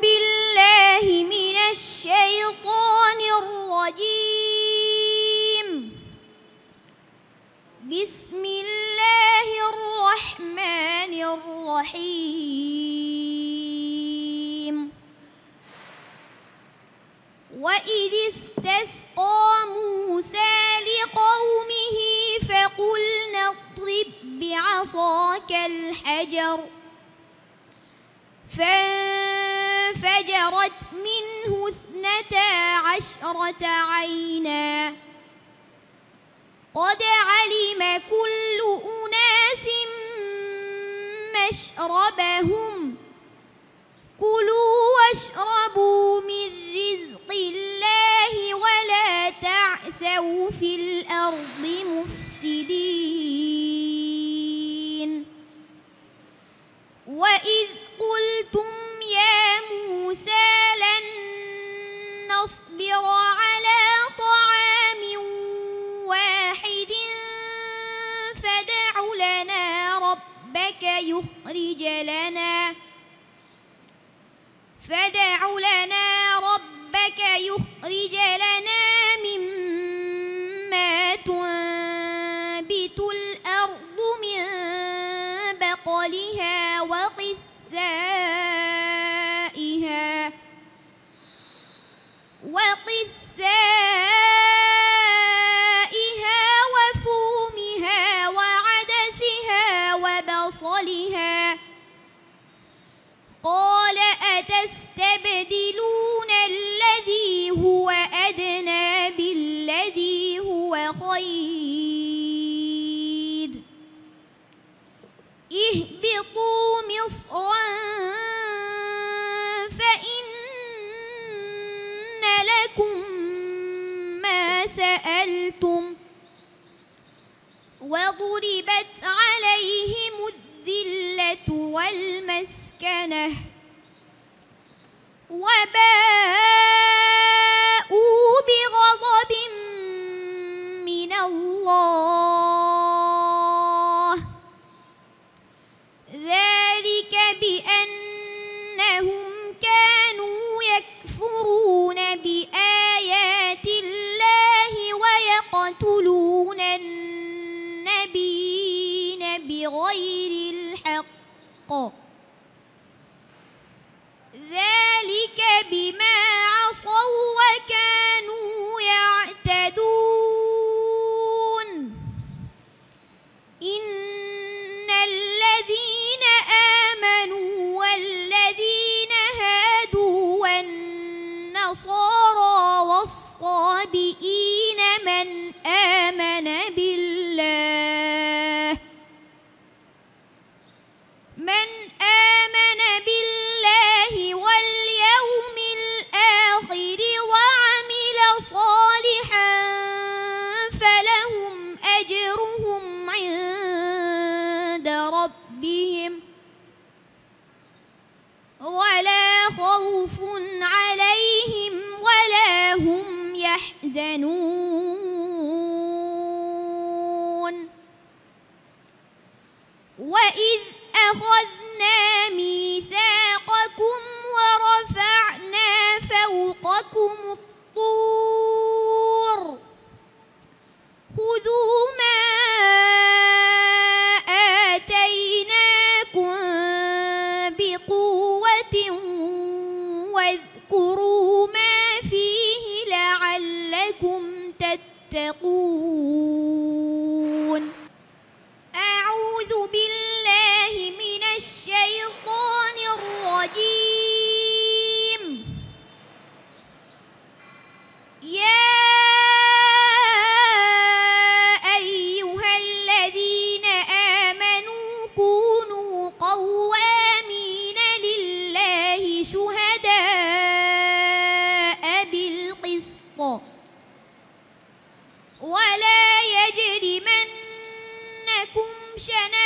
بالله من الشيطان الرجيم. بسم الله الرحمن الرحيم. وإذ استسقى موسى لقومه فقلنا اضرب بعصاك الحجر فان فَفَجَرَتْ مِنْهُ اثْنَتَا عَشْرَةَ عَيْنًا. قَدْ عَلِمَ كُلُّ أُنَاسٍ مَّشْرَبَهُمْ. كُلُوا وَاشْرَبُوا مِن رِّزْقِ اللَّهِ وَلَا تَعْثَوْا فِي الْأَرْضِ مُفْسِدِينَ. وَإِذْ لكم ما سألتم وضربت عليهم الذلة والمسكنة وباء يقتلون النبي بغير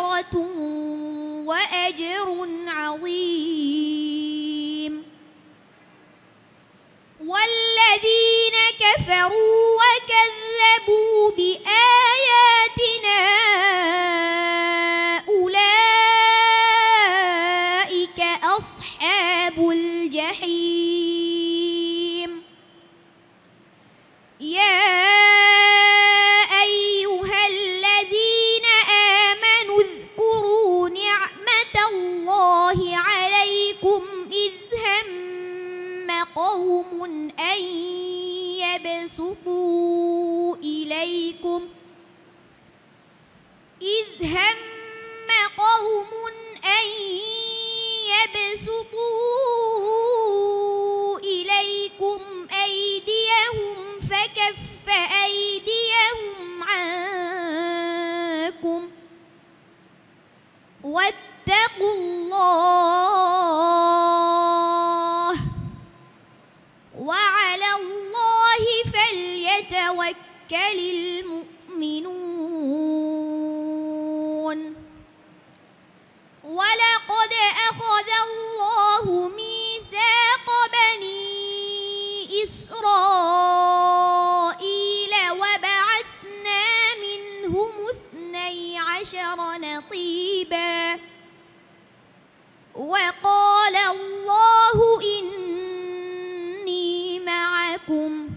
مغفرة وأجر عظيم. والذين كفروا وكذبوا بآياتنا عشر نقيبا. وقال الله إني معكم.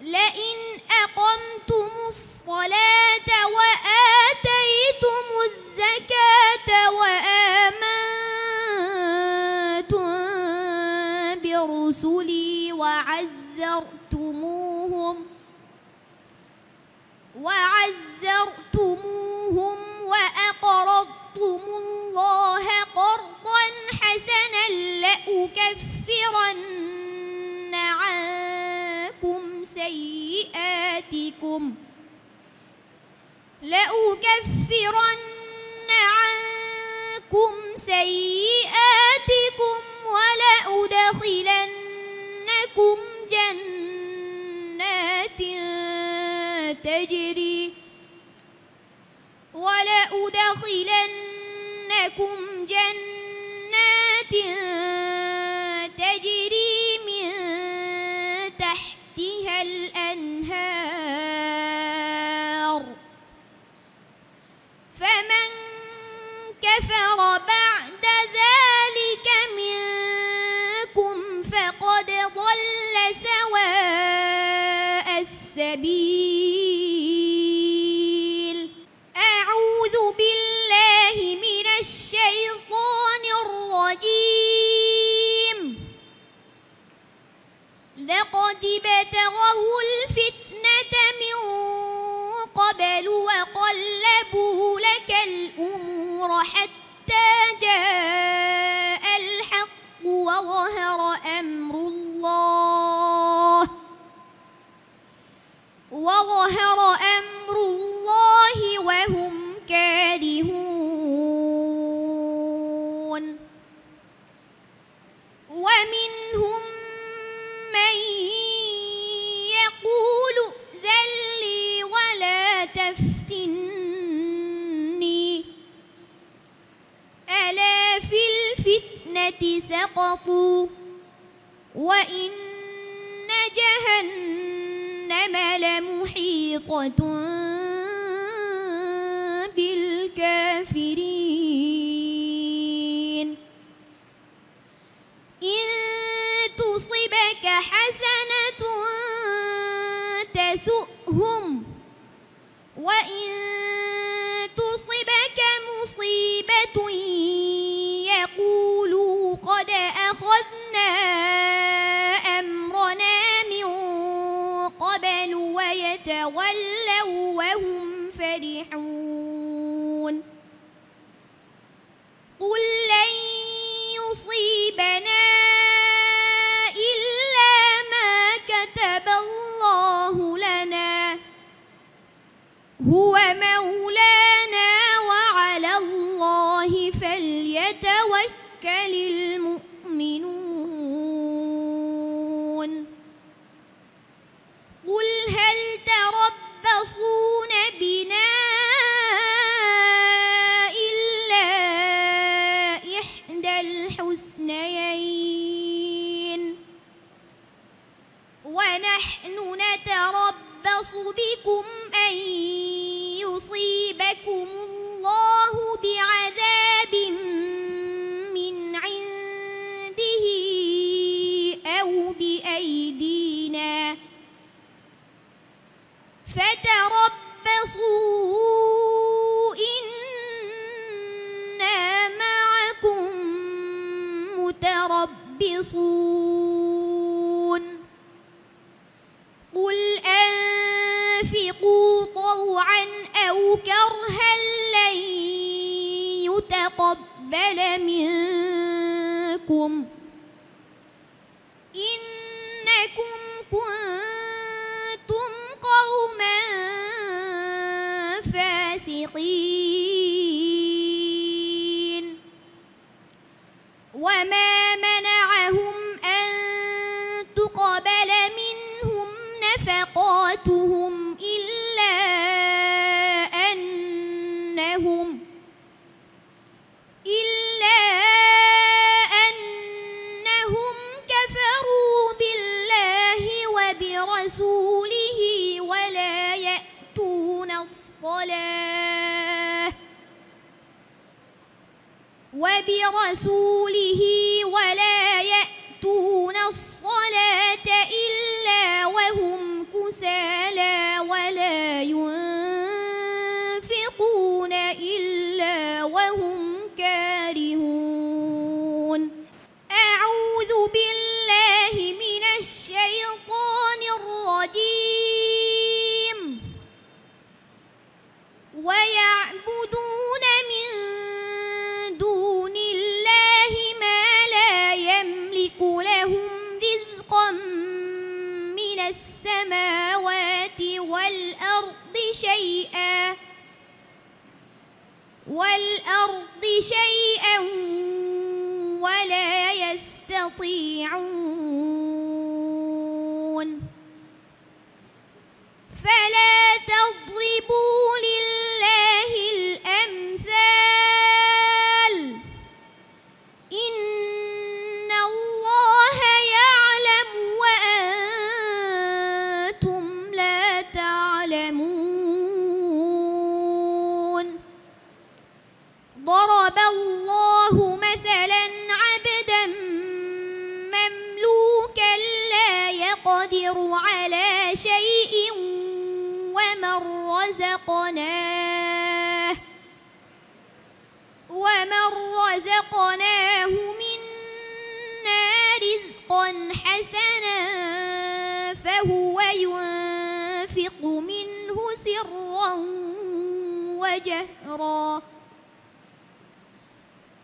لئن أقمتم الصلاة وآتيتم الزكاة وآمنتم برسلي وعزرتموهم وعزرتموهم وأقرضتم الله قرضا حسنا لأكفرن عنكم سيئاتكم. لأكفرن عنكم سيئاتكم ولأدخلنكم جنات تجري ولأدخلنكم جنات سقطوا وإن جهنم لمحيطة. هو مولانا وعلى الله فليتوكل المؤمنون. قل هل تربصون بنا إلا إحدى الحسنيين؟ ونحن نتربص بكم أن يصيبكم الله بعذاب من عنده أو بأيدينا فتربصوا إنا معكم متربصون. قل أنفقوا طوعا كرها لن يتقبل منكم. إنكم كنتم قوما فاسقين. وما منعهم أن تقبل منهم نفقاتهم. شيئا والأرض شيئا ولا يستطيعون فلا تضربوا لله يقدر على شيء ومن رزقناه ومن رزقناه منا رزقا حسنا فهو ينفق منه سرا وجهرا.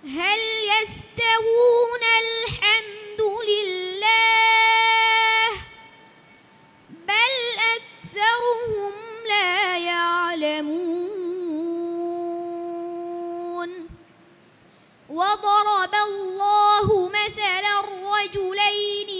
هل يستوون الحمد لله؟ أكثرهم لا يعلمون. وضرب الله مثلا رجلين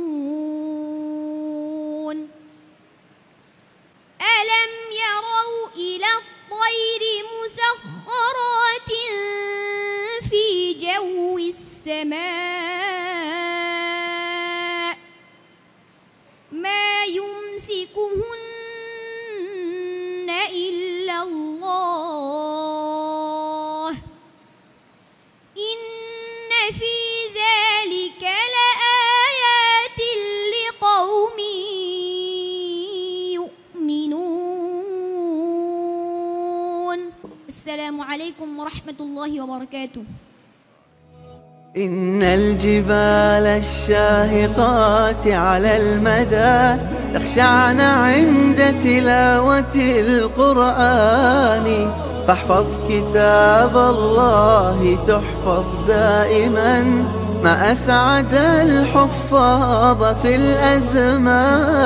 ألم يروا إلى الطير مسخرات في جو السماء؟ السلام عليكم ورحمة الله وبركاته. إن الجبال الشاهقات على المدى تخشعن عند تلاوة القرآن. فاحفظ كتاب الله تحفظ دائما ما أسعد الحفاظ في الأزمان.